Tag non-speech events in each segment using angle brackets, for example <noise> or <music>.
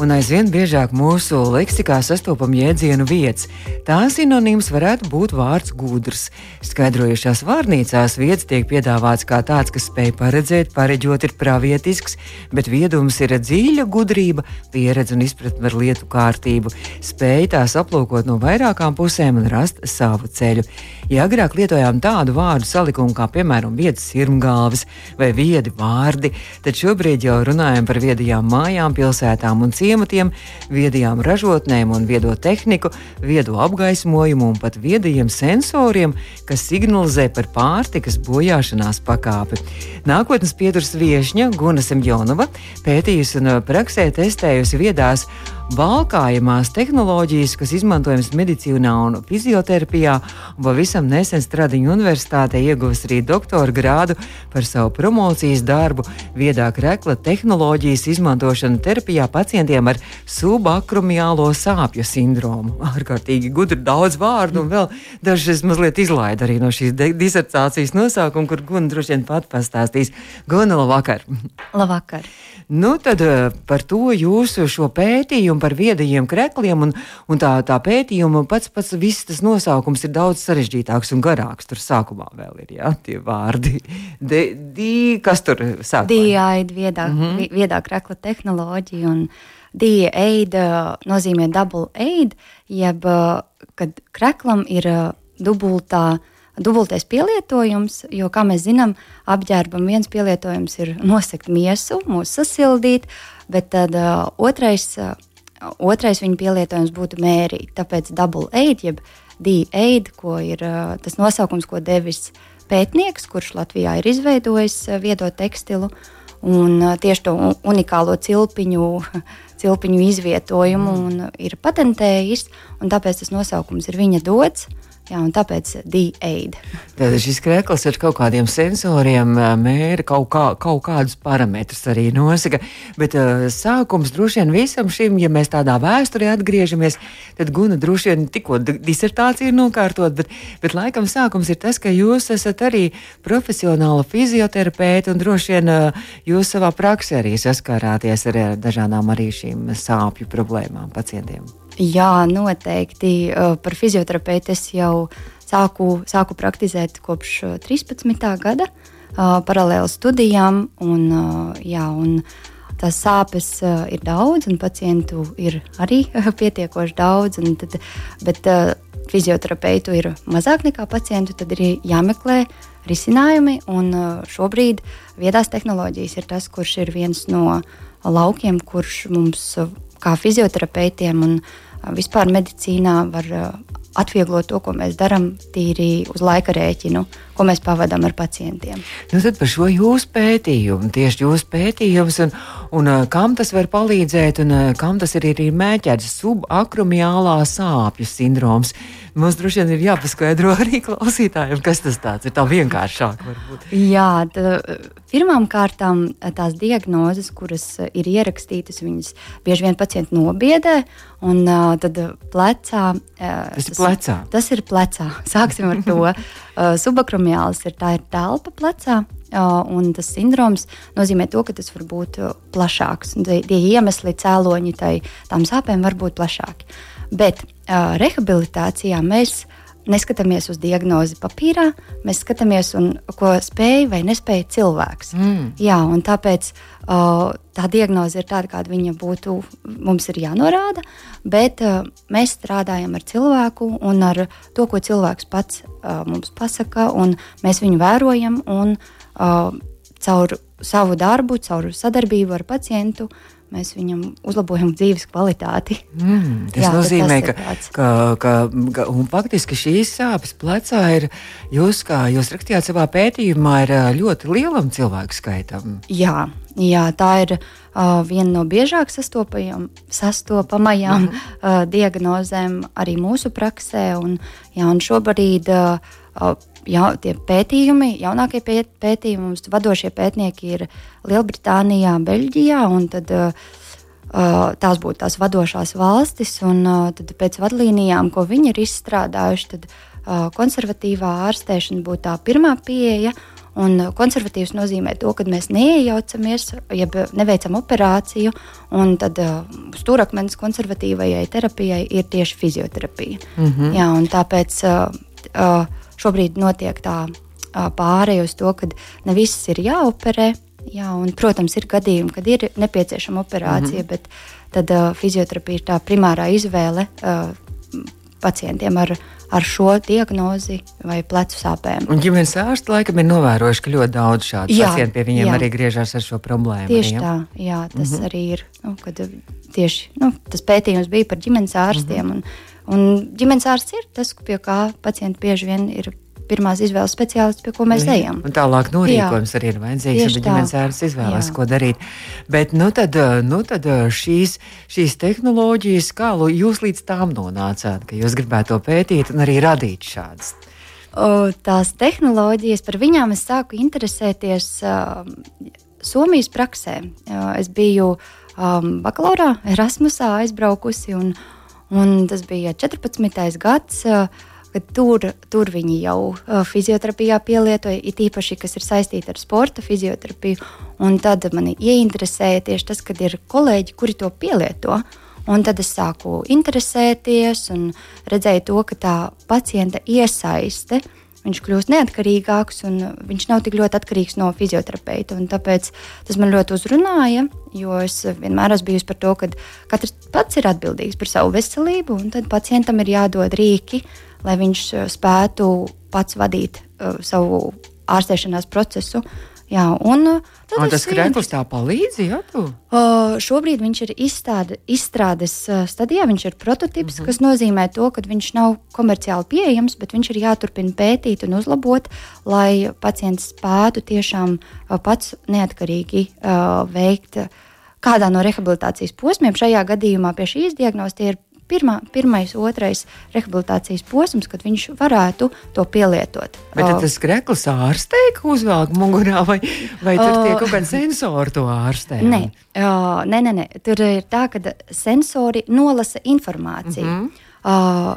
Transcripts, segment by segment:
un aizvien biežāk mūsu leksikā sastopam jēdzienu vietas. Tā sinonīms varētu būt vārds gudrs. Skaidrojušās vārnīcās vietas tiek piedāvāts kā tāds, kas spēj paredzēt, pareģot ir pravietisks, bet viedums ir dziļa gudrība, pieredze un izpratne ar lietu kārtību, spēj tās aplūkot no vairākām pusēm un rast savu ceļu. Ja agrāk lietojām tādu vārdu salikumu kā piemēram vietas sirmgalvis vai viedi vārdi, tad šo šobrīd jau runājam par viedajām mājām, pilsētām un ciematiem, viedajām ražotnēm un viedo tehniku, viedo apgaismojumu un pat viedajiem sensoriem, kas signalizē par pārtikas bojāšanās pakāpi. Nākotnes pieturas viesņa Guna Semjonova pētījusi un praksē testējusi viedās valkājamās tehnoloģijas, kas izmantojamas medicīnā un fizioterapijā, un pavisam nesen Stradiņu universitātē ieguvis arī doktora grādu par savu promocijas darbu viedā krekla tehnoloģijas izmantošanu terapijā pacientiem ar subakromiālo sāpju sindromu. Ārkārtīgi gudri daudz vārdu, un vēl dažas mazliet izlaida arī no šīs disertācijas nosaukuma, kur Guna droši vien pat pastāstīs. Guna, labvakar! Labvakar! Nu, tad eh, par to jūsu šo pētījumu par viedajiem krekliem un, un tā, tā pētījuma pats pats viss tas nosaukums ir daudz sarežģītāks un garāks. Tur sākumā vēl ir jā, tie vārdi. <laughs> De, di, kas tur sākumā? DIAID, viedā, mm -hmm. viedā krekla tehnoloģija un DIAID nozīmē double aid, jeb kad kreklam ir dubultā dubultais pielietojums, jo, kā mēs zinām, apģērbam viens pielietojums ir nosegt miesu, mūs sasildīt, bet tad uh, otrais, uh, otrais viņa pielietojums būtu mērīt. Tāpēc double aid, jeb D-aid, ko ir uh, tas nosaukums, ko devis pētnieks, kurš Latvijā ir izveidojis uh, viedo tekstilu. Un uh, tieši to unikālo cilpiņu, <laughs> cilpiņu izvietojumu mm. ir patentējis, un tāpēc tas nosaukums ir viņa dots. Uh, Jā, un tāpēc D-aid. Tad šis krēsls ar kaut kādiem sensoriem mēra kaut, kā, kaut kādus parametrus arī nosaka. Bet uh, sākums droši vien visam šim, ja mēs tādā vēsturē atgriežamies, tad Guna droši vien tikko disertācija ir nokārtot, bet, bet laikam sākums ir tas, ka jūs esat arī profesionāla fizioterapeita un droši vien uh, jūs savā praksē arī saskārāties ar dažādām arī šīm sāpju problēmām pacientiem. Jā, noteikti. Par fizioterapeitu es jau sāku, sāku praktizēt kopš 13. gada, paralēli studijām. Un, jā, un tās sāpes ir daudz, un pacientu ir arī <laughs> pietiekoši daudz. Tad, bet fizioterapeitu ir mazāk nekā pacientu, tad ir jāmeklē risinājumi. Šobrīd viedās tehnoloģijas ir tas, kurš ir viens no laukiem, kurš mums kā fizioterapeitiem un vispār medicīnā var atvieglot to, ko mēs darām tīri uz laika rēķinu, ko mēs pavadām ar pacientiem. Nu, tad par šo jūsu pētījumu, tieši jūsu pētījums, un, un kam tas var palīdzēt, un kam tas ir arī mēķēts subakromiālā sāpju sindroms. Mums droši vien ir jāpaskaidro <laughs> arī klausītājiem, kas tas tāds ir. Tā vienkāršāk varbūt. Jā, tā, pirmām kārtām tās diagnozes, kuras ir ierakstītas, viņas bieži vien pacienti nobiedē. Un tad plecā. Uh, tas ir plecā. Tas ir plecā. <laughs> Sāksim ar to. Uh, subakromiālis ir tā ir telpa plecā. Uh, un tas sindroms nozīmē to, ka tas var būt plašāks. Tie iemesli, cēloņi tai, tām sāpēm var būt plašāki. Bet uh, rehabilitācijā mēs neskatāmies uz diagnozi papīrā, mēs skatāmies, un, ko spēj vai nespēja cilvēks. Mm. Jā, tāpēc uh, tā diagnoze ir tāda, kāda viņa būtu. Mums ir jānorāda, bet uh, mēs strādājam ar cilvēku un ar to, ko cilvēks pats uh, mums pasaka, un mēs viņu vērojam. Un, uh, caur savu darbu, caur sadarbību ar pacientu, mēs viņam uzlabojam dzīves kvalitāti. Mm, tas Jā, nozīmē, tas ka, ka, ka, ka faktiski šīs sāpes plecā ir, jūs, kā jūs rakstījāt savā pētījumā, ir ļoti lielam cilvēku skaitam. Jā, jā tā ir uh, viena no biežāk sastopamajām mm -hmm. uh, diagnozēm arī mūsu praksē. Un, jā, un šobrīd uh, ja, tie pētījumi, jaunākie pētījumi, mums vadošie pētnieki ir Lielbritānijā, Beļģijā. Tad, uh, tās būtu tās vadošās valstis, un uh, pēc vadlīnijām, ko viņi ir izstrādājuši, tad konservatīvā ārstēšana būtu tā pirmā pieeja. Un konservatīvs nozīmē to, ka mēs neiejaucamies, jeb neveicam operāciju, un tad uh, stūrakmenis konservatīvajai terapijai ir tieši fizioterapija. Mm -hmm. Jā, tāpēc uh, uh, šobrīd notiek tā pārēja uz to, ka ne viss ir jāoperē. Jā, un, protams, ir gadījumi, kad ir nepieciešama operācija, mm -hmm. bet tad uh, fizioterapija ir tā primārā izvēle uh, pacientiem ar ar šo diagnozi vai plecu sāpēm. Un ģimenes ārsti laikam ir novērojuši, ka ļoti daudz šādu jā, pacientu pie viņiem jā. arī griežas ar šo problēmu. Tieši arī, ja? tā, jā, tas mm -hmm. arī ir. Nu, kad, tieši nu, tas pētījums bija par ģimenes ārstiem. Mm -hmm. un, un ģimenes ārsts ir tas, pie kā pacienti bieži vien ir pirmās izvēles speciālists, pie ko mēs jā. ejam. Un tālāk norīkojums jā. arī ir vajadzīgs, ja ģimenes ārsts izvēlas, jā. ko darīt. Bet nu tad, eh, nu tad eh, šīs, šīs tehnoloģijas, kā jūs līdz tām nonācāt, ka jūs gribētu to pētīt un arī radīt šādas? Tās tehnoloģijas, par viņām es sāku interesēties uh, Somijas praksē. Uh, es biju um, bakalaurā, Erasmusā aizbraukusi, un, un tas bija 14. gads. Ka tur, tur viņi jau uh, fizioterapijā pielietoja, it īpaši, kas ir saistīti ar sporta fizioterapiju. Un tad mani ieinteresēja tieši tas, kad ir kolēģi, kuri to pielieto. Un tad es sāku interesēties un redzēju to, ka tā pacienta iesaiste uh, viņš kļūst neatkarīgāks un viņš nav tik ļoti atkarīgs no fizioterapeita. Tāpēc tas man ļoti uzrunāja, jo es vienmēr esmu bijusi par to, ka katrs pats ir atbildīgs par savu veselību, un tad pacientam ir jādod rīki, lai viņš spētu pats vadīt uh, savu ārstēšanās procesu. Jā, un, uh, un tas krēsls tā palīdz. Ja, tu? uh, šobrīd viņš ir izstāde, izstrādes uh, stadijā, viņš ir prototyps, mm -hmm. kas nozīmē to, ka viņš nav komerciāli pieejams, bet viņš ir jāturpina pētīt un uzlabot, lai pacients spētu tiešām uh, pats neatkarīgi uh, veikt. Kādā no rehabilitācijas posmiem šajā gadījumā pie šīs diagnozes ir pirmā, pirmais, otrais rehabilitācijas posms, kad viņš varētu to pielietot. Bet uh, tas krekls ārstē, ka uzvelk mugurā, vai, vai tur uh, tie kaut kādi sensori to ārstē? Nē, uh, nē, nē, nē, tur ir tā, ka sensori nolasa informāciju. Mm -hmm. uh,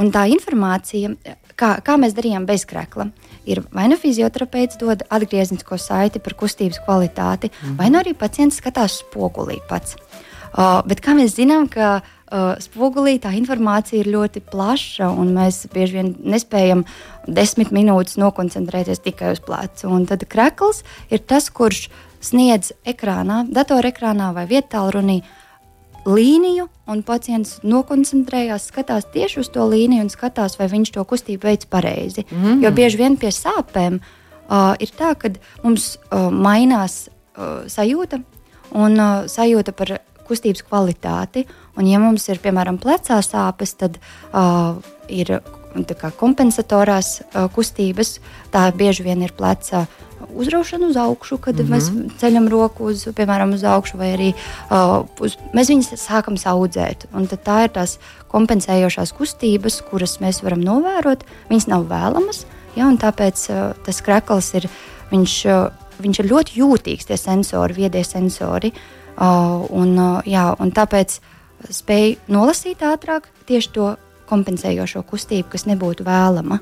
un tā informācija, kā, kā mēs darījām bez krekla, ir vai nu fizioterapeits dod atgrieznisko saiti par kustības kvalitāti, mm -hmm. vai nu arī pacients skatās spogulī pats. Uh, bet kā mēs zinām, ka uh, spogulī tā informācija ir ļoti plaša, un mēs bieži vien nespējam desmit minūtes nokoncentrēties tikai uz plecu. Un tad krekls ir tas, kurš sniedz ekrānā, datorekrānā vai vietālrunī līniju, un pacients nokoncentrējās, skatās tieši uz to līniju un skatās, vai viņš to kustību veids pareizi. Mm. Jo bieži vien pie sāpēm uh, ir tā, ka mums uh, mainās uh, sajūta un uh, sajūta par kustības kvalitāti. Un, ja mums ir piemēram plecā sāpes, tad uh, ir kā, kompensatorās uh, kustības. Tā bieži vien ir pleca uzraušana uz augšu, kad mm -hmm. mēs ceļam roku uz, piemēram, uz augšu, vai arī uh, uz, mēs viņus sākam audzēt. Tā ir tās kompensējošās kustības, kuras mēs varam novērot. Viņas nav vēlamas, ja, un tāpēc uh, tas krekls ir, viņš, uh, viņš ir ļoti jūtīgs, tie sensori, viedie sensori. Uh, un, uh, jā, un tāpēc spēju nolasīt ātrāk tieši to kompensējošo kustību, kas nebūtu vēlama.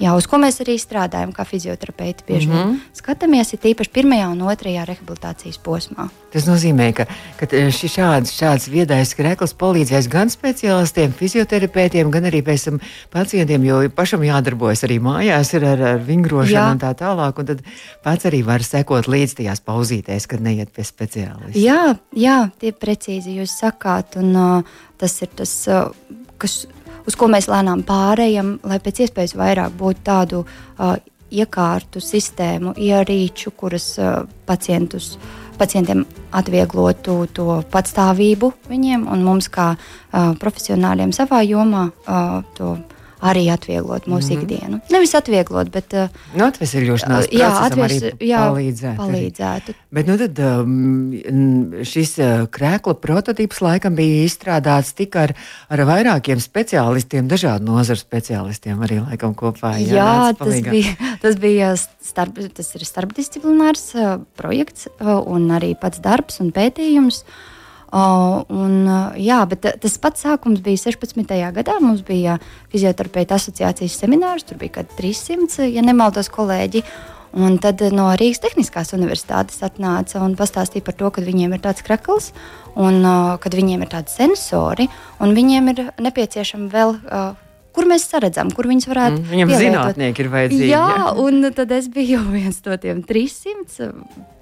Jā, uz ko mēs arī strādājam, kā fizioterapeiti. Bieži mm -hmm. skatāmies, ir tīpaši pirmajā un otrajā rehabilitācijas posmā. Tas nozīmē, ka, ka šis šāds, šāds viedais krekls palīdzēs gan speciālistiem, fizioterapeitiem, gan arī pēc tam pacientiem, jo pašam jādarbojas arī mājās ar, ar, ar vingrošanu Jā. un tā tālāk. Un tad pats arī var sekot līdz tajās pauzītēs, kad neiet pie speciālista. Jā, jā tie precīzi jūs sakāt, un uh, tas ir tas, uh, kas uz ko mēs lēnām pārējām, lai pēc iespējas vairāk būtu tādu uh, iekārtu sistēmu, ierīču, kuras uh, pacientus. Pacientiem atvieglotu to patstāvību viņiem un mums, kā uh, profesionāļiem savā jomā, uh, to arī atvieglot mūsu mm -hmm. ikdienu. Nevis atvieglot, bet uh, nu, atvesļošanās uh, jā, atves, jā, palīdzētu. palīdzētu. Bet nu, tad, um, šis uh, krēkla prototyps laikam bija izstrādāts tik ar, ar vairākiem speciālistiem, dažādu nozaru speciālistiem arī laikam kopā. Jā, jā tas, bija, tas bija starp, tas ir starpdisciplinārs uh, projekts uh, un arī pats darbs un pētījums. Uh, un, uh, jā, bet tas pats sākums bija 16. gadā. Mums bija fizioterapeita asociācijas seminārs, tur bija kaut kādi 300, ja nemaldos, kolēģi. Un tad no Rīgas Tehniskās Universitātes atnāca un pastāstīja par to, ka viņiem ir tāds krakls un uh, kad viņiem ir tādi sensori, un viņiem ir nepieciešama vēl uh, kur mēs redzam, kur viņas varētu mm, Viņam pielietot. zinātnieki ir vajadzīgi. Jā, jā, un tad es biju viens no tiem 300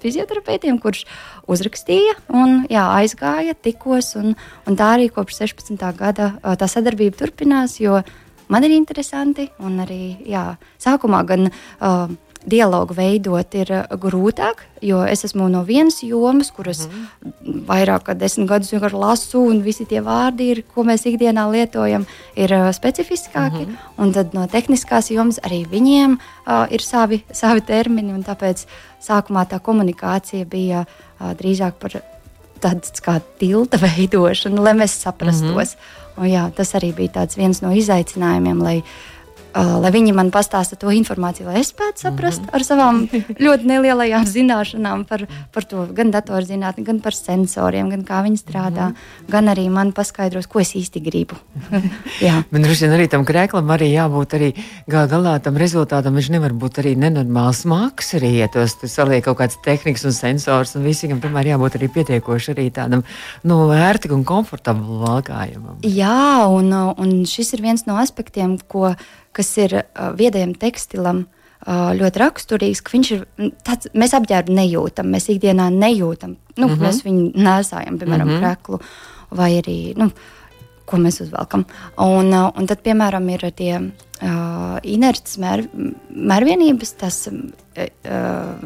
fizioterapeitiem, kurš uzrakstīja un jā, aizgāja, tikos. Un, un tā arī kopš 16. gada tā sadarbība turpinās, jo man ir interesanti un arī jā, sākumā gan. Uh, dialogu veidot ir uh, grūtāk, jo es esmu no vienas jomas, kuras mm vairāk kā desmit gadus vienkārši lasu, un visi tie vārdi, ir, ko mēs ikdienā lietojam, ir uh, specifiskāki. Mm -hmm. Un tad no tehniskās jomas arī viņiem uh, ir savi, savi termini, un tāpēc sākumā tā komunikācija bija uh, drīzāk par tādu kā tilta <laughs> veidošanu, lai mēs saprastos. Mm -hmm. Un, jā, tas arī bija viens no izaicinājumiem, lai lai viņi man pastāsta to informāciju, lai es spētu saprast mm -hmm. ar savām ļoti nelielajām zināšanām par, par to, gan datorzinātni, gan par sensoriem, gan kā viņi strādā, mm -hmm. gan arī man paskaidros, ko es īsti gribu. <laughs> Man droši vien arī tam krēklam arī jābūt arī gal galā tam rezultātam. Viņš nevar būt arī nenormāls smags, arī, ja tos saliek kaut kāds tehnikas un sensors, un visam tomēr jābūt arī pietiekoši arī tādam, nu, vērtīgam un komfortablam valkājumam. Jā, un, un šis ir viens no aspektiem, ko kas ir uh, viedajam tekstilam uh, ļoti raksturīgs, ka viņš ir tāds, mēs apģērbu nejūtam, mēs ikdienā nejūtam, nu, mm -hmm. mēs viņu nesājam, piemēram, mm -hmm. kreklu vai arī. Nu, Ko mēs uzvelkam. Un, uh, un tad, piemēram, ir tie uh, inerces mēr, mērvienības, tas uh,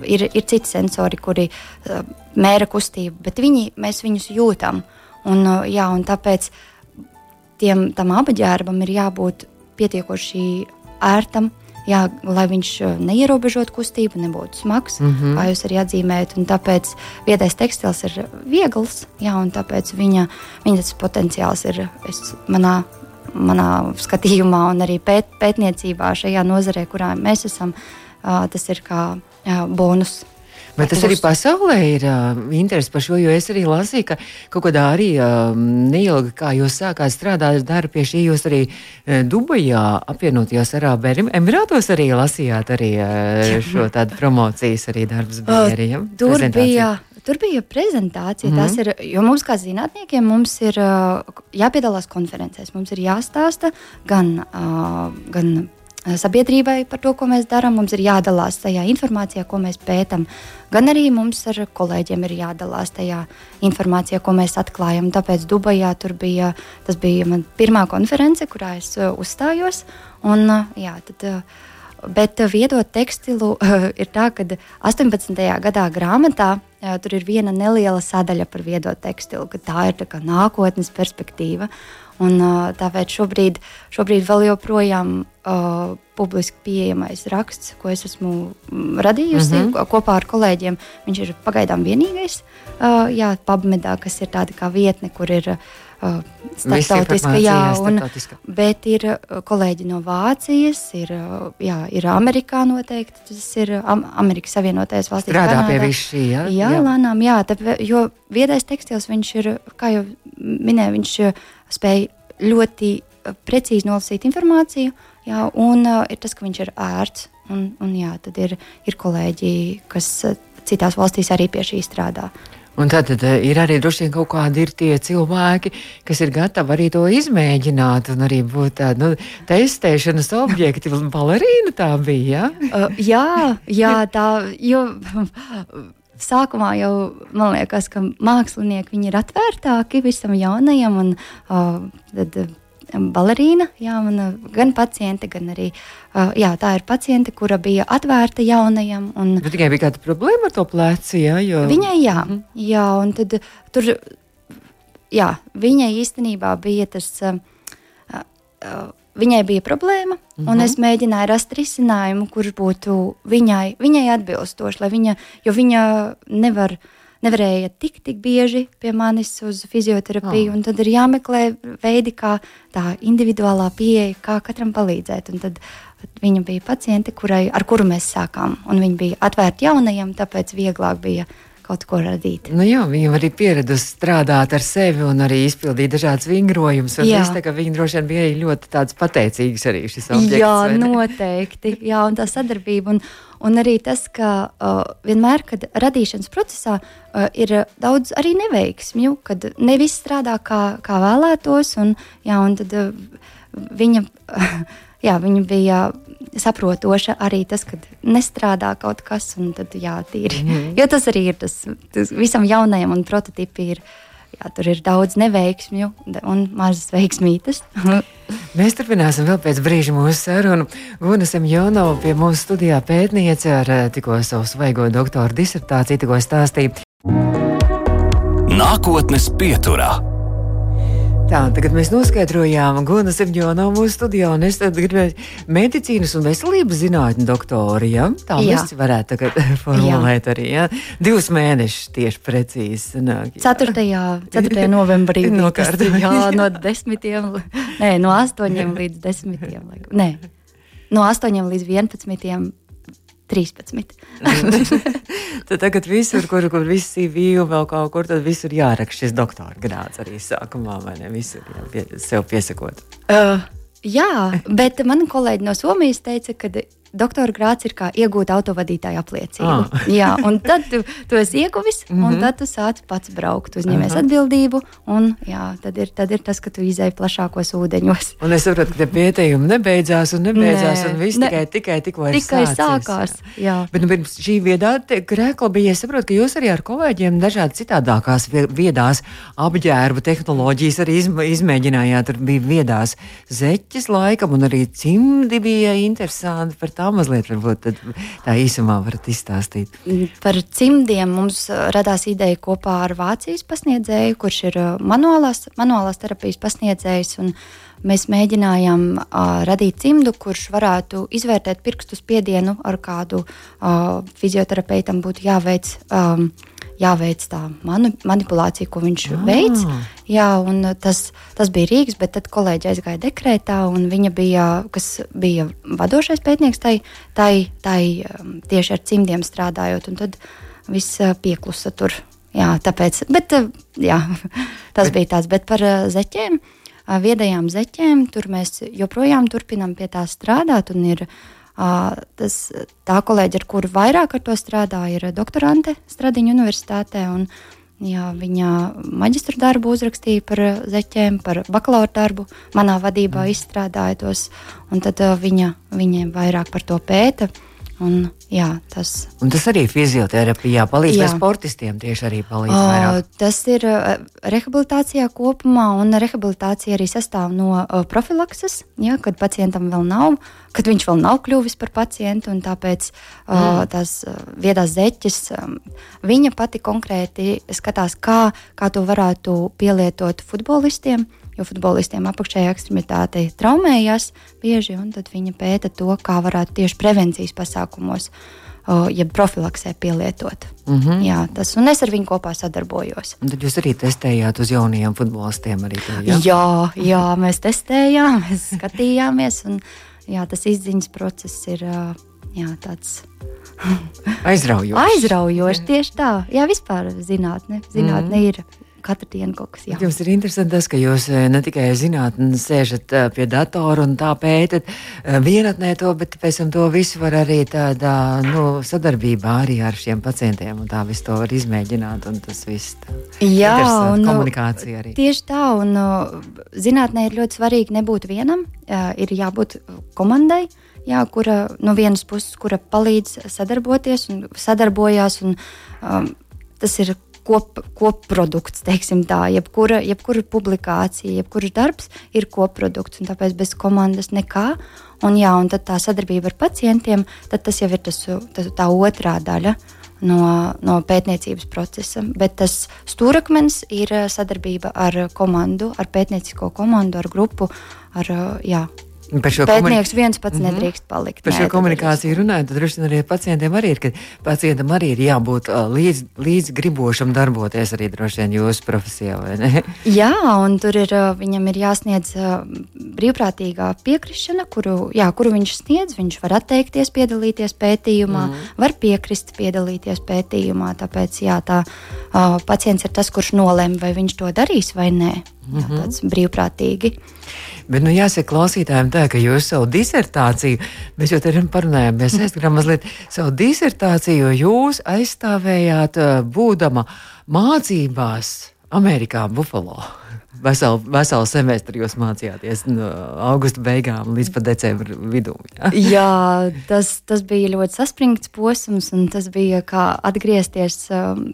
ir, ir citi sensori, kuri uh, mēra kustību, bet viņi, mēs viņus jūtam. Un, uh, jā, un tāpēc tiem, tam apģērbam ir jābūt pietiekoši ērtam. Jā, lai viņš uh, neierobežotu kustību, nebūtu smags, mm -hmm. kā jūs arī atzīmējat. Tāpēc viedais tekstils ir viegls, jā, un tāpēc viņa, viņa potenciāls ir es, manā, manā skatījumā un arī pēt, pētniecībā šajā nozarē, kurā mēs esam. Tas ir kā bonus Bet tas arī pasaulē ir uh, interesi par šo, jo es arī lasīju, ka kaut kādā arī uh, neilgi, kā jūs sākāt strādāt darbu pie šī, jūs arī uh, Dubajā apvienotajos Arābu Emirātos arī lasījāt arī uh, šo tādu promocijas arī darbs bija arī, ja? Tur bija. Tur bija prezentācija. Mm -hmm. ir, jo mums, kā zinātniekiem, mums ir uh, jāpiedalās konferencēs. Mums ir jāstāsta gan, uh, gan sabiedrībai par to, ko mēs darām. Mums ir jādalās tajā informācijā, ko mēs pētām. Gan arī mums ar kolēģiem ir jādalās tajā informācijā, ko mēs atklājam. Tāpēc Dubajā tur bija, tas bija man pirmā konference, kurā es uh, uzstājos. Un, uh, jā, tad, uh, Bet viedot tekstilu <laughs> ir tā, ka 18. gadā grāmatā tur ir viena neliela sadaļa par viedo tekstilu, ka tā ir tā nākotnes perspektīva. Un, tāpēc šobrīd, šobrīd vēl joprojām uh, publiski pieejamais raksts, ko es esmu mm, radījusi mm -hmm. kopā ar kolēģiem, viņš ir pagaidām vienīgais. Uh, jā, PubMedā, kas ir tāda kā vietne, kur ir uh, starptautiska, jā, un, bet ir kolēģi no Vācijas, ir, jā, ir Amerikā noteikti, tas ir Amerikas Savienotajās valstīs. Strādā pie visu šī, jā? Jā, jā. lēnām, jā, tā, jo viedais tekstils, viņš ir, kā jau minēju, viņš spēj ļoti precīzi nolasīt informāciju, jā, un uh, ir tas, ka viņš ir ērts. Un, un jā, tad ir, ir kolēģi, kas uh, citās valstīs arī pie šī strādā. Un tad, tad ir arī droši vien kaut kādi tie cilvēki, kas ir gatavi arī to izmēģināt, un arī būt tādi nu, testēšanas objekti. Balerīna tā bija. Ja? Uh, jā, jā, tā. Jo, sākumā jau man liekas, ka mākslinieki ir atvērtāki visam jaunajam. Un, uh, tad, balerīna, jā, man, gan paciente, gan arī uh, jā, tā ir paciente, kura bija atvērta jaunajam. Un, Bet tikai bija kāda problēma ar to pleci. Jā, jo... Viņai jā, mm jā, un tad tur, jā, viņai īstenībā bija tas. Uh, uh, viņai bija problēma, mm -hmm. un es mhm. mēģināju rast risinājumu, kurš būtu viņai, viņai atbilstošs, viņa, jo viņa nevar. Nevarēja tik, tik bieži pie manis uz fizioterapiju, oh. un tad ir jāmeklē veidi, kā tā individuālā pieeja, kā katram palīdzēt. Un tad viņa bija paciente, kurai, ar kuru mēs sākām, viņa bija atvērta jaunajam, tāpēc vieglāk bija kaut ko radīt. Nu jā, viņam arī pieradusi strādāt ar sevi un arī izpildīt dažādas vingrojumus. Viņi droši vien bija ļoti tāds pateicīgs arī šis objekts. Jā, noteikti. Jā, un tā sadarbība. Un, un arī tas, ka uh, vienmēr, kad radīšanas procesā uh, ir daudz arī neveiksmju, kad ne viss strādā kā, kā vēlētos, un, jā, un tad uh, viņa. Uh, <laughs> jā, viņa bija saprotoša arī tas, ka nestrādā kaut kas, un tad jātīra. Mm. Jo tas arī ir tas, tas visam jaunajam, un prototypi ir. Jā, tur ir daudz neveiksmju un mazas veiksmītas. <laughs> Mēs turpināsim vēl pēc brīža mūsu sarunu. Guna Semjonova pie mums studijā pētniece ar eh, tikko savu svaigo doktora disertāciju, tikko stāstīja. Nākotnes pieturā. Tā, tagad mēs noskaidrojām, Guna Zemģona nav mūsu studijā, un es gribēju medicīnas un veselības zinātņu doktori, ja? Tā jā. mēs varētu tagad <laughs> formulēt jā. arī, ja? Divus mēnešus tieši precīzi sanāk. 4. 4. novembrī. <laughs> no kārtām. Jā, <laughs> no desmitiem, nē, no astoņiem līdz desmitiem. Nē, no astoņiem līdz vienpadsmitiem 13. <laughs> tad tagad visur, kur, kur viss CV vēl kaut kur, tad visur jāraksta šis doktora grāds arī sākumā, vai ne? Visur jā, pie, sev piesakot. Uh, jā, bet man kolēģi no Somijas teica, ka doktora grāts ir kā iegūt autovadītāju apliecību. Ah. <laughs> Jā, un tad tu, tu esi ieguvis, mm -hmm. un mhm. tad tu sāc pats braukt, uzņemies Aha. atbildību, un jā, tad, ir, tad ir tas, ka tu izēji plašākos ūdeņos. Un es saprotu, ka pētījumi nebeidzās, un nebeidzās, Nē, un viss ne, tikai, tikai tikko ir tikai sācies, sākās. Jā. Bet nu, pirms šī viedā krēkla bija, es saprotu, ka jūs arī ar kolēģiem dažādi citādākās viedās apģērbu tehnoloģijas arī izmēģinājāt. Tur bija viedās zeķes laikam, un arī cimdi bija interesanti par tā tā mazliet varbūt tā īsumā varat izstāstīt? Par cimdiem mums uh, radās ideja kopā ar Vācijas pasniedzēju, kurš ir uh, manuālās, manuālās terapijas pasniedzējs. Mēs mēģinājām uh, radīt cimdu, kurš varētu izvērtēt pirkstu spiedienu, ar kādu uh, fizioterapeitam būtu jāveic. Um, jāveic tā manu, manipulācija, ko viņš ah. veids. Jā, tas, tas bija Rīgas, bet tad kolēģi aizgāja dekrētā, un viņa bija, kas bija vadošais pētnieks tai, tai, tai um, tieši ar cimdiem strādājot, un tad viss uh, pieklusa tur. Jā, tāpēc, bet, uh, jā, <laughs> tas bet, bija tāds, bet par uh, zeķiem, viedajām zeķiem, tur mēs joprojām turpinām pie tā strādāt, un ir uh, Tas, tā kolēģe, ar kuru vairāk ar to strādā, ir doktorante Stradiņu universitātē. Un, jā, viņa maģistra darbu uzrakstīja par zeķiem, par bakalaura darbu. Manā vadībā mm. izstrādāja tos, un tad viņa, viņa vairāk par to pēta. Un, jā, tas. un tas arī fizioterapijā palīdz jā. sportistiem. Tieši arī palīdz. O, tas ir rehabilitācijā kopumā, un rehabilitācija arī sastāv no profilakses, ja, kad pacientam vēl nav, kad viņš vēl nav kļuvis par pacientu, un tāpēc mm. o, tās viedās zeķes, viņa pati konkrēti skatās, kā, kā to varētu pielietot futbolistiem jo futbolistiem apakšējā ekstremitāte traumējas bieži, un tad viņi pēta to, kā varētu tieši prevencijas pasākumos. Ja profilaksē pielietot. Mm -hmm. Jā, tas, un es ar viņu kopā sadarbojos. Un tad jūs arī testējāt uz jaunajiem futbolistiem? To, ja? Jā, jā, mēs testējām, mēs skatījāmies. Un, jā, tas izziņas process ir jā, tāds aizraujošs. Aizraujošs, tieši tā. Jā, vispār zinātne, zinātne mm. ir katru dienu kaut kas jauns. Jums ir interesanti tas, ka jūs eh, ne tikai zinātnē sēžat eh, pie datora un tā pētat eh, vienatnē to, bet pēc tam to visu var arī tādā nu, sadarbībā arī ar šiem pacientiem un tā visu to var izmēģināt un tas viss. Jā, un komunikācija arī. Tieši tā, un zinātnē ir ļoti svarīgi nebūt vienam, ir jābūt komandai. Jā, kura no vienas puses palīdz sadarboties un sadarbojās. Un, um, tas ir kop, kopprodukts, teiksim tā. Jebkura, jebkura publikācija, jebkurš darbs ir kopprodukts, un tāpēc bez komandas nekā. Un, jā, un tad tā sadarbība ar pacientiem, tas jau ir tas, tas, tā otrā daļa. No, no pētniecības procesa. Bet tas stūrakmenis ir sadarbība ar komandu, ar pētniecisko komandu, ar grupu, ar jā, Par šo pētnieks komuni... viens pats mm -hmm. nedrīkst palikt. Par Nē, šo komunikāciju runājot, tad droši vien arī pacientiem arī ir, ka pacientam arī ir jābūt līdz, līdz gribošam darboties arī droši vien jūsu profesijā, vai ne? <laughs> Jā, un tur ir, viņam ir jāsniedz brīvprātīgā piekrišana, kuru, jā, kuru viņš sniedz. Viņš var atteikties piedalīties pētījumā, mm. var piekrist piedalīties pētījumā, tāpēc jā, tā uh, pacients ir tas, kurš nolem, vai viņš to darīs vai nē. Jā, mhm. tāds brīvprātīgi. Bet, nu, jāsaka klausītājiem tā, ka jūs savu disertāciju, mēs jau te parunājām, mēs aizskrām mazliet savu disertāciju, jo jūs aizstāvējāt būdama mācībās Amerikā, Buffalo veselu, veselu semestri jūs mācījāties no augusta beigām līdz pat decembra vidū. Ja? Jā, tas, tas bija ļoti saspringts posms, un tas bija kā atgriezties um,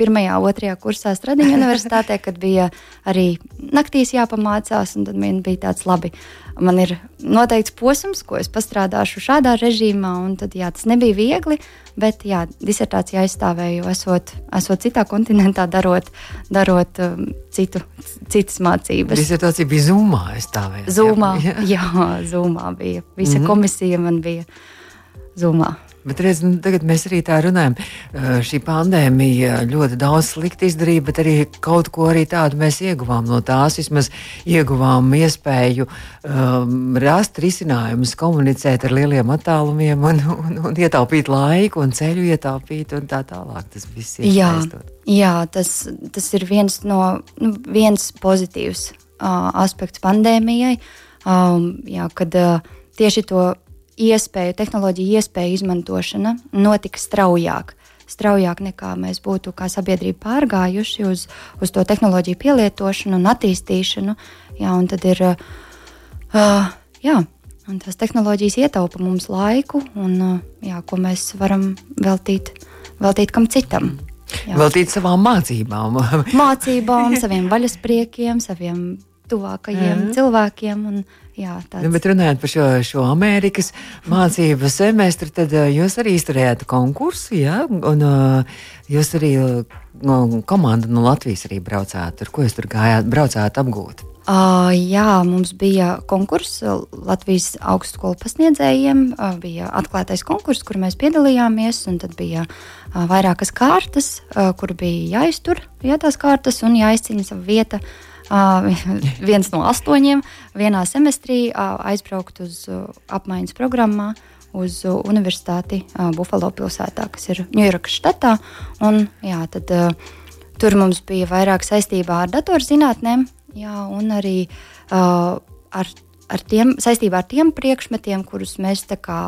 pirmajā, otrajā kursā Stradiņa universitātē, kad bija arī naktīs jāpamācās, un tad man bija tāds labi. Man ir noteikts posms, ko es pastrādāšu šādā režīmā, un tad jā, tas nebija viegli, bet jā, disertācija aizstāvēju, esot, esot citā kontinentā, darot, darot um, citu, citas mācības. Disertācija bija Zumā aizstāvēta. Zumā, <laughs> jā, jā Zumā bija. Visa mm -hmm. komisija man bija Zumā. Bet redz, nu, tagad mēs arī tā runājam. Šī pandēmija ļoti daudz slikti izdarīja, bet arī kaut ko arī tādu mēs ieguvām no tās. Vismaz ieguvām iespēju um, rast risinājumus, komunicēt ar lieliem attālumiem un, un, un ietaupīt laiku un ceļu ietaupīt un tā tālāk. Tas viss ir jā, jā, tas, tas ir viens no nu, viens pozitīvs uh, aspekts pandēmijai, um, jā, kad uh, tieši to iespēju, tehnoloģiju iespēju izmantošana notika straujāk. Straujāk nekā mēs būtu kā sabiedrība pārgājuši uz, uz to tehnoloģiju pielietošanu un attīstīšanu. Jā, un tad ir, uh, jā, un tās tehnoloģijas ietaupa mums laiku, un, uh, jā, ko mēs varam veltīt, veltīt kam citam. Jā. Veltīt savām mācībām. mācībām, saviem vaļaspriekiem, saviem tuvākajiem mm. cilvēkiem. Un, jā, tāds... nu, bet runājot par šo, šo Amerikas mācību semestri, tad uh, jūs arī izturējāt konkursu, jā, un uh, jūs arī no, komanda no Latvijas arī braucāt. Tur, ko jūs tur gājāt, braucāt apgūt? Uh, jā, mums bija konkurss Latvijas augstskolu pasniedzējiem. Uh, bija atklātais konkurss, kur mēs piedalījāmies. Tad bija uh, vairākas kārtas, uh, kur bija jāiztur jā, tās kārtas un jāizcīna sava vieta uh, <laughs> viens no astoņiem vienā semestrī aizbraukt uz apmaiņas programmā uz Universitāti Buffalo pilsētā, kas ir Ņujorkas štatā. Un, jā, tad, tur mums bija vairāk saistībā ar datorzinātnēm, jā, un arī uh, ar, ar tiem, saistībā ar tiem priekšmetiem, kurus mēs kā,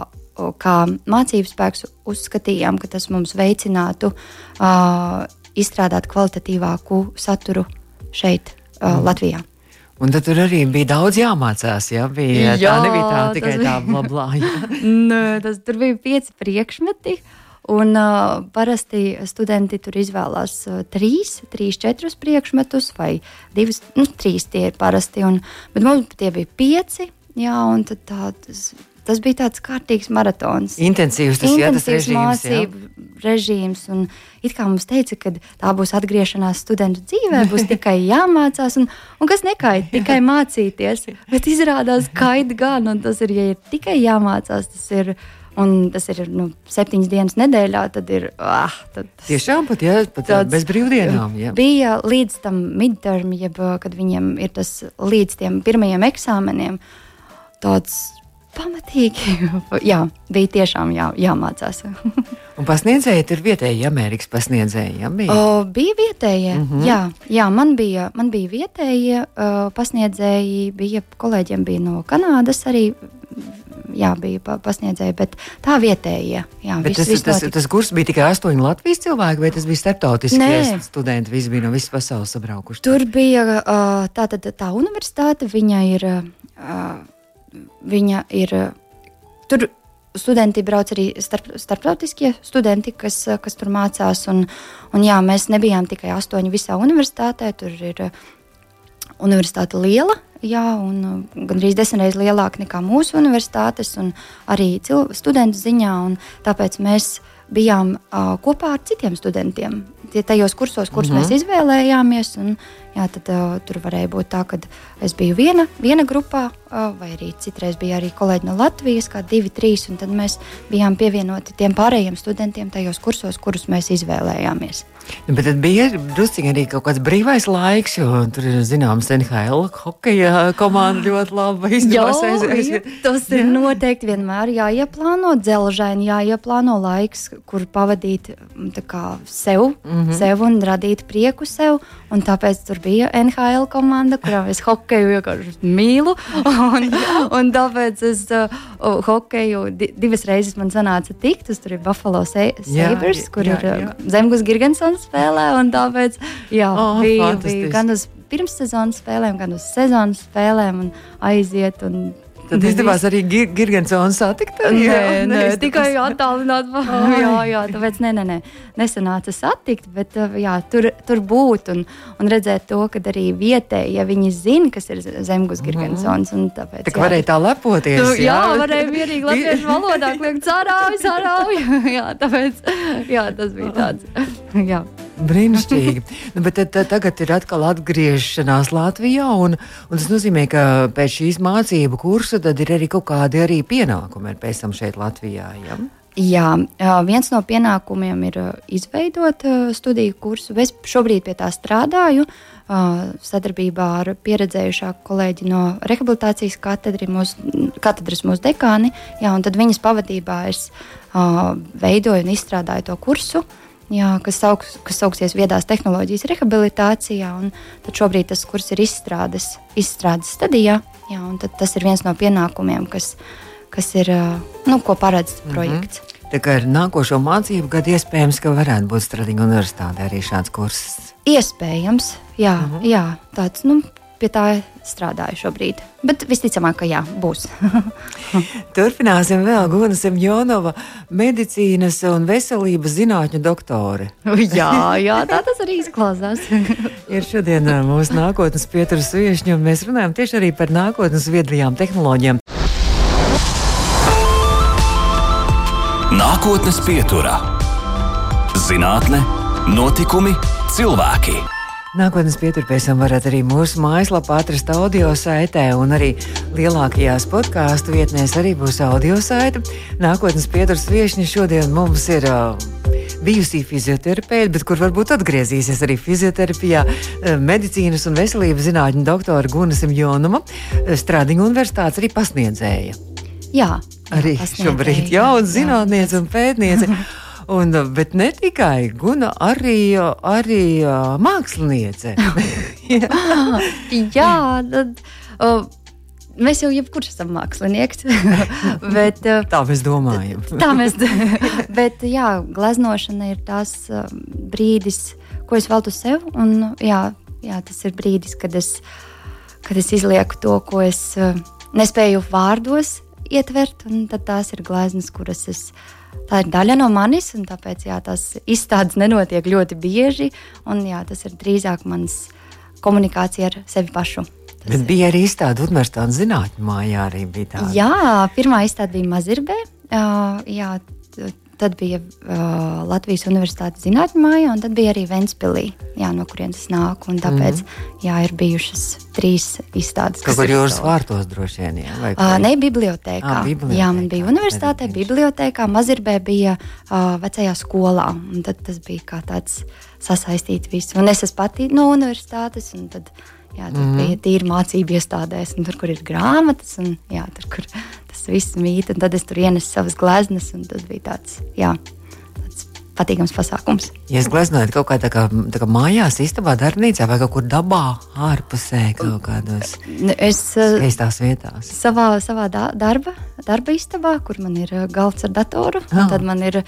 kā mācību spēks uzskatījām, ka tas mums veicinātu uh, izstrādāt kvalitatīvāku saturu šeit uh, Latvijā. Un tad tur arī bija daudz jāmācās. Ja? Bija, jā, tā nebija tā tikai bija... tā blablā. <laughs> Nē, tas tur bija pieci priekšmeti. Un uh, parasti studenti tur izvēlās uh, trīs, trīs, četrus priekšmetus, vai divus, nu, trīs tie ir parasti. Un, bet mums tie bija pieci. Jā, un tad tā, tas Tas bija tāds kārtīgs maratons. Intensīvs tas ir režīms. Mācību jā. režīms un it kā mums teica, ka tā būs atgriešanās studentu dzīvē, būs tikai jāmācās, un, un kas nekaita, tikai mācīties. Bet izrādās, ka kaita gan, un tas ir, ja ir tikai jāmācās, tas ir. Un tas ir nu, septiņas dienas nedēļā. Tad ir. Ah, tad Tiešām pat, jā, pat bez brīvdienām. Jā. Bija līdz tam midterm, jeb kad viņiem ir tas līdz tiem pirmajiem eksāmeniem. Tāds pamatīgi. <laughs> jā, bija tiešām jā, jāmācās. <laughs> Un pasniedzēji ir vietējie Amerikas pasniedzēji. Ja, bija? O, bija vietējie. Mm -hmm. jā, jā, man bija, man bija vietējie uh, pasniedzēji. Bija, kolēģiem bija no Kanādas arī. Jā, bija pasniedzēji, bet tā vietējie. Jā, bet viss, tas, tas, tas, tas kurs bija tikai astoņi Latvijas cilvēki, vai tas bija starptautiskie studenti? Visi bija no visas pasaules sabraukuši. Tur bija uh, tā, tā, tā universitāte, viņa ir. Uh, viņa ir. Tur studenti brauc arī starp, starptautiskie studenti, kas, kas tur mācās. Un, un jā, mēs nebijām tikai astoņi visā universitātē. Tur ir universitāte liela, jā, un gandrīz desmit reizes lielāka nekā mūsu universitātes, un arī studentu ziņā. Tāpēc mēs bijām uh, kopā ar citiem studentiem. Tie tajos kursos, kurus mm -hmm. mēs izvēlējāmies. Un, jā, tad, uh, tur varēja būt tā, ka es biju viena, viena grupā, uh, vai arī citreiz bija arī kolēģi no Latvijas, kā divi, trīs. Tad mēs bijām pievienoti tiem pārējiem studentiem tajos kursos, kurus mēs izvēlējāmies. Bet tad bija druskuļi arī kaut kāds brīvais laiks, jo tur ir zināms, NHL hokeja komanda ļoti labi izdevusies. Tas ir jā. noteikti vienmēr jāieplāno, dzelžaini jāieplāno laiks, kur pavadīt kā, sev, mm -hmm. sev un radīt prieku sev. Un tāpēc tur bija NHL komanda, kurā es hokeju vienkārši mīlu. <laughs> Un, un tāpēc es uh, hokeju di divas reizes man sanāca tikt. Tur ir Buffalo Sabres, kur jā, jā. ir Zemgus Girgensons sezonas spēlē. Tāpēc jā, oh, bija, bija gan uz pirmssezonas spēlēm, gan uz sezonas spēlēm un aiziet. Un Tad izdevās arī Gir Girgensons satikt. Nē, jā, nē, nē tikai attālināt. jā, jā, tāpēc nē, nē, nē, nesanāca satikt, bet jā, tur, tur būt un, un redzēt to, ka arī vietēji, ja viņi zina, kas ir Zemgus Girgensons. Mm. Tāpēc, tā jā, varēja tā lepoties. Tu, jā, jā varēja mierīgi latviešu valodā kliegt carāvi, carāvi. <laughs> jā, tāpēc, jā, tas bija tāds. <laughs> jā. Brīnišķīgi. nu, bet tad, tad, tagad ir atkal atgriešanās Latvijā, un, un tas nozīmē, ka pēc šīs mācību kursa ir arī kaut kādi arī pienākumi pēc tam šeit Latvijā. Ja? Jā, viens no pienākumiem ir izveidot studiju kursu. Es šobrīd pie tā strādāju sadarbībā ar pieredzējušāku kolēģi no rehabilitācijas mūs, katedras mūsu dekāni. Jā, tad viņas pavadībā es veidoju un izstrādāju to kursu. Uh, jā, kas, sauks, kas sauksies viedās tehnoloģijas rehabilitācijā. Tad šobrīd tas kurs ir izstrādes, izstrādes stadijā. Jā, tas ir viens no pienākumiem, kas, kas ir, nu, ko paredz -hmm. projekts. Tā kā ar nākošo mācību gadu iespējams, ka varētu būt Stradiņa universitāte arī šāds kurs. Iespējams, jā, mm -hmm. jā tāds nu, pie tā strādāju šobrīd. Bet visticamāk, ka jā, būs. <laughs> Turpināsim vēl Guna Semjonova, medicīnas un veselības zinātņu doktore. <laughs> jā, jā, tā tas arī izklausās. <laughs> ir šodien mūsu nākotnes pieturas viešņi, un mēs runājam tieši arī par nākotnes viedajām tehnoloģijām. Nākotnes pieturā - zinātne, notikumi, cilvēki. Nākotnes pieturpēsim varat arī mūsu mājaslapā atrast audio saitē, un arī lielākajās podkāstu vietnēs arī būs audio saite. Nākotnes pieturas viešņi šodien mums ir. Bijusī fizioterapeite, bet kur varbūt atgriezīsies arī fizioterapijā, medicīnas un veselības zinātņu doktora Guna Simjonuma, Stradiņu universitātes arī pasniedzēja. Jā, arī šobrīd jauna zinātniece un pētniece. <laughs> Un, bet ne tikai Guna, arī, arī māksliniece. <laughs> jā, tad. Uh, Mēs jau jebkurš esam mākslinieks. <laughs> bet, tā mēs domājam. <laughs> tā mēs bet, jā, gleznošana ir tas brīdis, ko es veltu sev. Un, jā, jā, tas ir brīdis, kad es, kad es izlieku to, ko es nespēju vārdos ietvert. Tad tās ir gleznas, kuras es esmu tā ir daļa no manis, un tāpēc jā, tās izstādes nenotiek ļoti bieži. Un, jā, tas ir drīzāk mans komunikācija ar sevi pašu. Tas Bet bija arī izstāde Universitātes zinātņu mājā. Jā, pirmā izstāde bija Mazirbē. Uh, jā, Tad bija uh, Latvijas Universitātes zinātņu māja, un tad bija arī Ventspīlī, no kurienes es nāku. Tāpēc mm -hmm. jā, ir bijušas trīs izstādes. Kaut kur jūras vārtos droši vien. Jā, uh, ne, bibliotekā. Ah, bibliotekā. Jā, man bija universitātē, bibliotekā, Mazirbē bija uh, vecajā skolā. Tad tas bija kā tāds sasaistīt visu. Un es esmu pati no universitātes. Jā, tur mm -hmm. bija tīri mācību iestādēs, un tur, kur ir grāmatas, un jā, tur, kur tas viss mīt. Tad es tur ienesu savas gleznas, un tas bija tāds. Jā, patīkams pasākums. Ja es gleznojat kaut kā tā kā, tā kā mājās, istabā, darbnīcā vai kaut kur dabā, ārpusē, kaut kādos es, eh, skaistās vietās. Savā, savā da darba, darba istabā, kur man ir eh, galds ar datoru, oh. tad man ir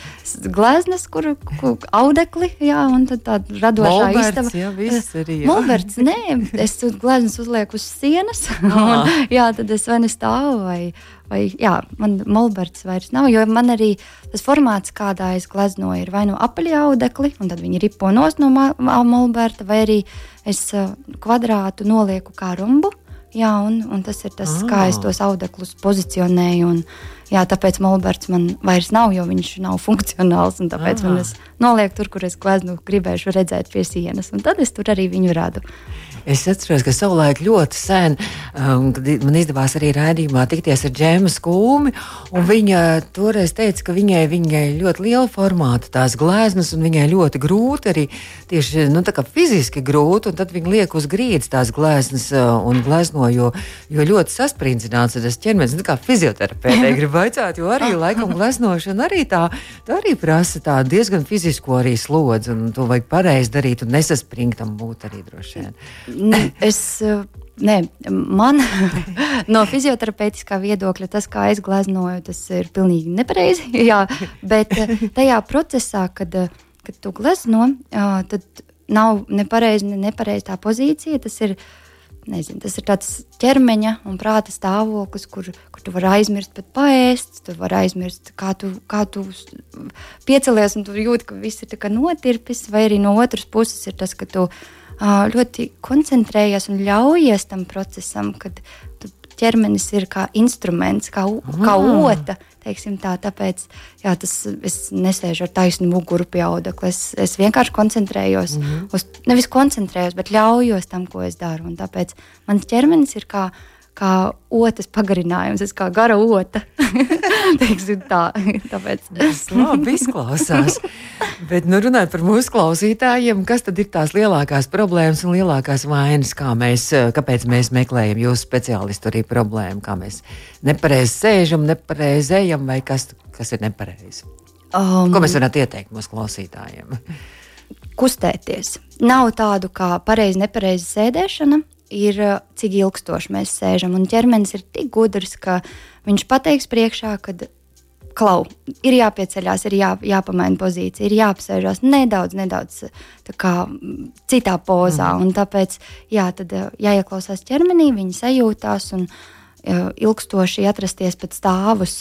gleznas, kur, kur audekli, jā, un tad tāda radošā Molberts, istaba. Jā, viss arī. Jā. Molberts, nē, es gleznas uzlieku uz sienas, un, jā, tad es vai ne stāvu vai vai jā, man molberts vairs nav, jo man arī tas formāts, kādā es gleznoju, ir vai nu apaļā audekli, un tad viņi ripo nost no molberta, vai arī es kvadrātu nolieku kā rumbu. Jā, un, un tas ir tas, ah. kā es tos audeklus pozicionēju. Un, jā, tāpēc Molberts man vairs nav, jo viņš nav funkcionāls. Tāpēc ah. man es nolieku tur, kur es gleznu gribēšu redzēt pie sienas. Un tad es tur arī viņu radu. Es atceros, ka savulaik ļoti sen, um, kad man izdevās arī raidījumā tikties ar Džēmu Skūmi, un viņa toreiz teica, ka viņai, viņai ļoti liela formāta tās gleznas, un viņai ļoti grūti arī tieši nu, fiziski grūti, un tad viņa liek uz grīdas tās gleznas uh, un glezno, jo, jo ļoti sasprindzināts tas ķermenis, nu, kā fizioterapeitei <laughs> grib vaicāt, jo arī laikam gleznošana arī tā, tā arī prasa tā diezgan fizisko arī slodzi, un to vajag pareizi darīt un nesaspringtam būt arī droši vien. Es, ne, man <laughs> no fizioterapeitiskā viedokļa tas, kā es gleznoju, tas ir pilnīgi nepareizi. <laughs> Jā, bet tajā procesā, kad, kad tu glezno, tad nav nepareizi, ne nepareizi tā pozīcija. Tas ir, nezinu, tas ir tāds ķermeņa un prāta stāvoklis, kur, kur tu vari aizmirst pat paēst, tu vari aizmirst, kā tu, kā tu piecelies un tu jūti, ka viss ir notirpis, vai arī no otras puses ir tas, ka tu ļoti koncentrējies un ļaujies tam procesam, kad ķermenis ir kā instruments, kā, kā ah. Ota. Tā, tāpēc jā, tas, es nesēžu ar taisnu muguru pie audekla. Es, es vienkārši koncentrējos, mm -hmm. uz, nevis koncentrējos, bet ļaujos tam, ko es daru. Un tāpēc mans ķermenis ir kā kā otrs pagarinājums, es kā gara ota. <laughs> tā, tāpēc. Tas labi izklausās. Bet, nu, runājot par mūsu klausītājiem, kas tad ir tās lielākās problēmas un lielākās vainas, kā mēs, kāpēc mēs meklējam jūsu speciālistu arī problēmu, kā mēs nepareizi sēžam, nepareizi ejam vai kas, kas ir nepareizi? Um, Ko mēs varētu ieteikt mūsu klausītājiem? Kustēties. Nav tādu kā pareizi, nepareizi sēdēšana ir cik ilgstoši mēs sēžam. Un ķermenis ir tik gudrs, ka viņš pateiks priekšā, ka klau, ir jāpieceļās, ir jā, jāpamaina pozīcija, ir jāapsēžās nedaudz, nedaudz kā, citā pozā. Mm. Tāpēc jā, tad, jāieklausās ķermenī, viņa sajūtās. Un, Ilgstoši atrasties pēc stāvus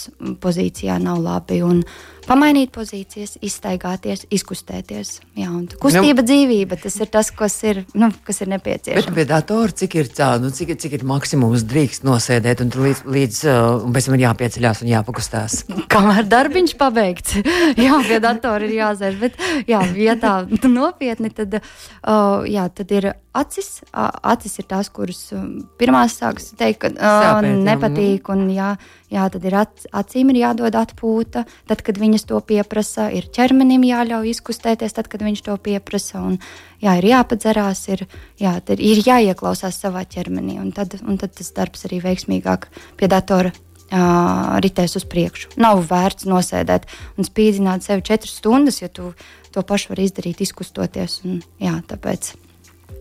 pozīcijā nav labi. Un, uh, pamainīt pozīcijas, izstaigāties, izkustēties. Jā, kustība, nu, dzīvība, tas ir tas, kas ir, nu, kas ir nepieciešams. Bet pie datora, cik ir tā, nu, cik, cik ir maksimums drīkst nosēdēt, un līdz, līdz uh, pēc tam ir jāpieceļās un jāpakustās. <laughs> Kamēr darbiņš pabeigts, <laughs> jā, pie datora ir jāsēž, bet jā, vietā nopietni, tad, uh, jā, tad ir acis. Acis ir tās, kuras um, pirmās sāks teikt, ka uh, nepatīk, un jā, jā, tad ir ac, acīm ir jādod atpūta, tad, kad viņi viņas to pieprasa, ir ķermenim jāļauj izkustēties, tad, kad viņš to pieprasa. Un, jā, ir jāpadzerās, ir, jā, ir jāieklausās savā ķermenī, un tad, un tad tas darbs arī veiksmīgāk pie datora uh, ritēs uz priekšu. Nav vērts nosēdēt un spīdzināt sevi četras stundas, ja tu to pašu vari izdarīt, izkustoties. Un, jā, tāpēc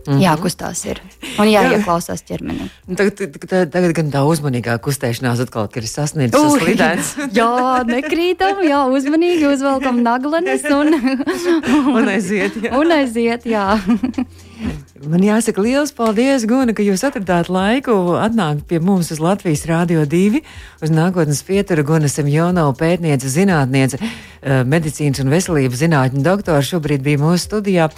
Mm -hmm. Jākustās ir un jāieklausās ķermenī. Tagad, tagad, tagad gan tā uzmanīgā kustēšanās atkal ir sasniedzis uh, slidens. <laughs> jā, nekrītam, jā, uzmanīgi uzvelkam naglanes un, <laughs> un aiziet. Jā. Un aiziet, jā. <laughs> Man jāsaka liels paldies, Guna, ka jūs atradāt laiku atnākt pie mums uz Latvijas Rādio 2, uz nākotnes pieturu Guna Semjonova pētniece, zinātniece, eh, medicīnas un veselības zinātņu doktora šobrīd bija mūsu studijā.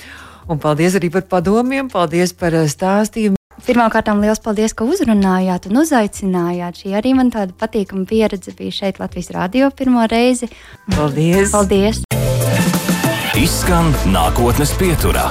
Un paldies arī par padomiem, paldies par eh, stāstījumu. Pirmkārt, liels paldies, ka uzrunājāt un uzaicinājāt. Šī arī man tāda patīkama pieredze bija šeit Latvijas Rādio pirmo reizi. Paldies! paldies. Izskan nākotnes pieturā.